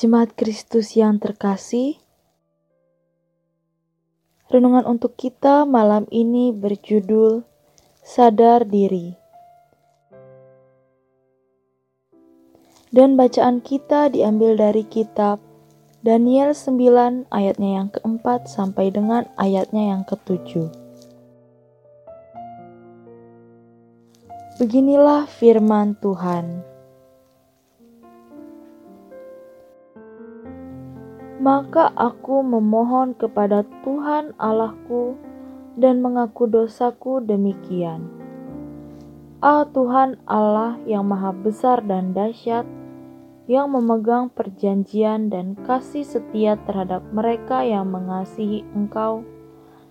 Jemaat Kristus yang terkasih, renungan untuk kita malam ini berjudul Sadar Diri. Dan bacaan kita diambil dari kitab Daniel 9 ayatnya yang keempat sampai dengan ayatnya yang ketujuh. Beginilah firman Tuhan. Maka aku memohon kepada Tuhan Allahku dan mengaku dosaku demikian. Ah Tuhan Allah yang maha besar dan dahsyat, yang memegang perjanjian dan kasih setia terhadap mereka yang mengasihi Engkau,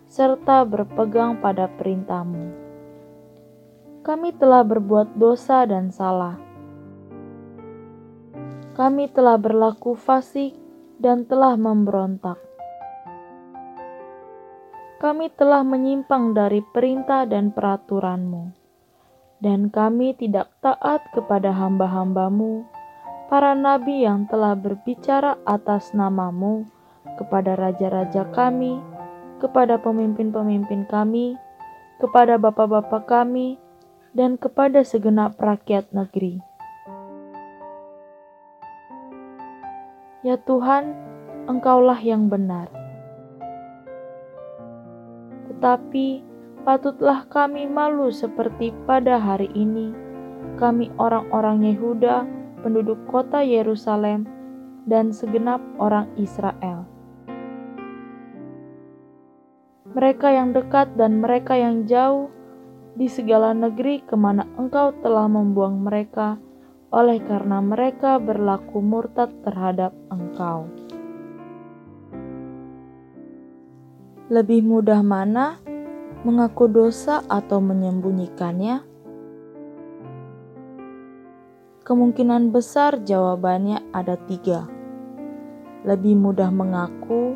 serta berpegang pada perintahmu. Kami telah berbuat dosa dan salah. Kami telah berlaku fasik dan telah memberontak. Kami telah menyimpang dari perintah dan peraturanmu, dan kami tidak taat kepada hamba-hambamu, para nabi yang telah berbicara atas namamu kepada raja-raja kami, kepada pemimpin-pemimpin kami, kepada bapak-bapak kami, dan kepada segenap rakyat negeri. Ya Tuhan, Engkaulah yang benar. Tetapi patutlah kami malu seperti pada hari ini, kami orang-orang Yehuda penduduk kota Yerusalem, dan segenap orang Israel. Mereka yang dekat dan mereka yang jauh, di segala negeri ke mana engkau telah membuang mereka, oleh karena mereka berlaku murtad terhadap engkau. Lebih mudah mana mengaku dosa atau menyembunyikannya? Kemungkinan besar jawabannya ada tiga. Lebih mudah mengaku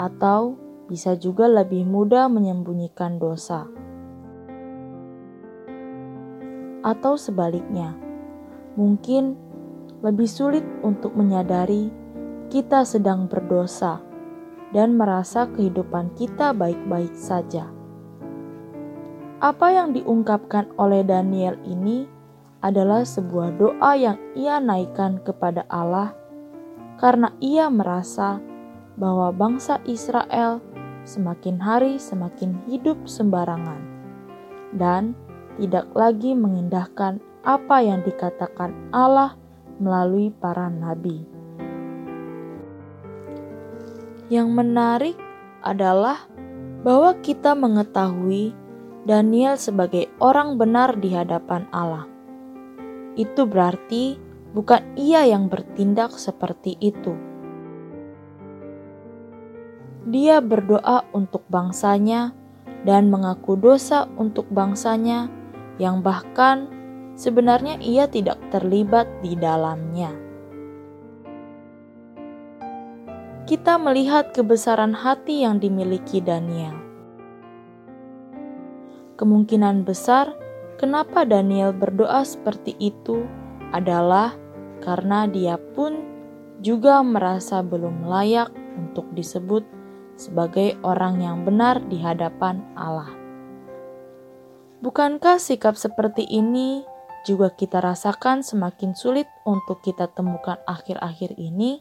atau bisa juga lebih mudah menyembunyikan dosa. Atau sebaliknya, mungkin lebih sulit untuk menyadari kita sedang berdosa dan merasa kehidupan kita baik-baik saja. Apa yang diungkapkan oleh Daniel ini adalah sebuah doa yang ia naikkan kepada Allah karena ia merasa bahwa bangsa Israel semakin hari semakin hidup sembarangan dan tidak lagi mengindahkan apa yang dikatakan Allah melalui para nabi. Yang menarik adalah bahwa kita mengetahui Daniel sebagai orang benar di hadapan Allah itu berarti bukan ia yang bertindak seperti itu. Dia berdoa untuk bangsanya dan mengaku dosa untuk bangsanya, yang bahkan sebenarnya ia tidak terlibat di dalamnya. Kita melihat kebesaran hati yang dimiliki Daniel. Kemungkinan besar Kenapa Daniel berdoa seperti itu adalah karena dia pun juga merasa belum layak untuk disebut sebagai orang yang benar di hadapan Allah. Bukankah sikap seperti ini juga kita rasakan semakin sulit untuk kita temukan akhir-akhir ini?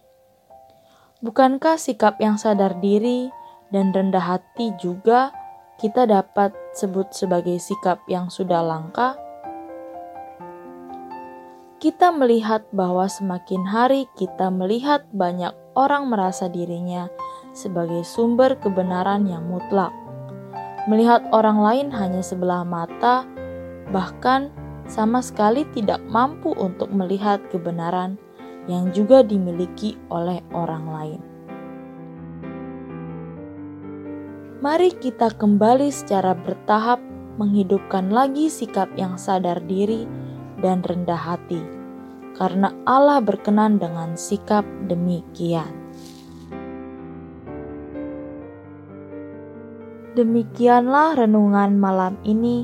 Bukankah sikap yang sadar diri dan rendah hati juga kita dapat sebut sebagai sikap yang sudah langka, kita melihat bahwa semakin hari kita melihat banyak orang merasa dirinya sebagai sumber kebenaran yang mutlak. Melihat orang lain hanya sebelah mata, bahkan sama sekali tidak mampu untuk melihat kebenaran yang juga dimiliki oleh orang lain. mari kita kembali secara bertahap menghidupkan lagi sikap yang sadar diri dan rendah hati, karena Allah berkenan dengan sikap demikian. Demikianlah renungan malam ini.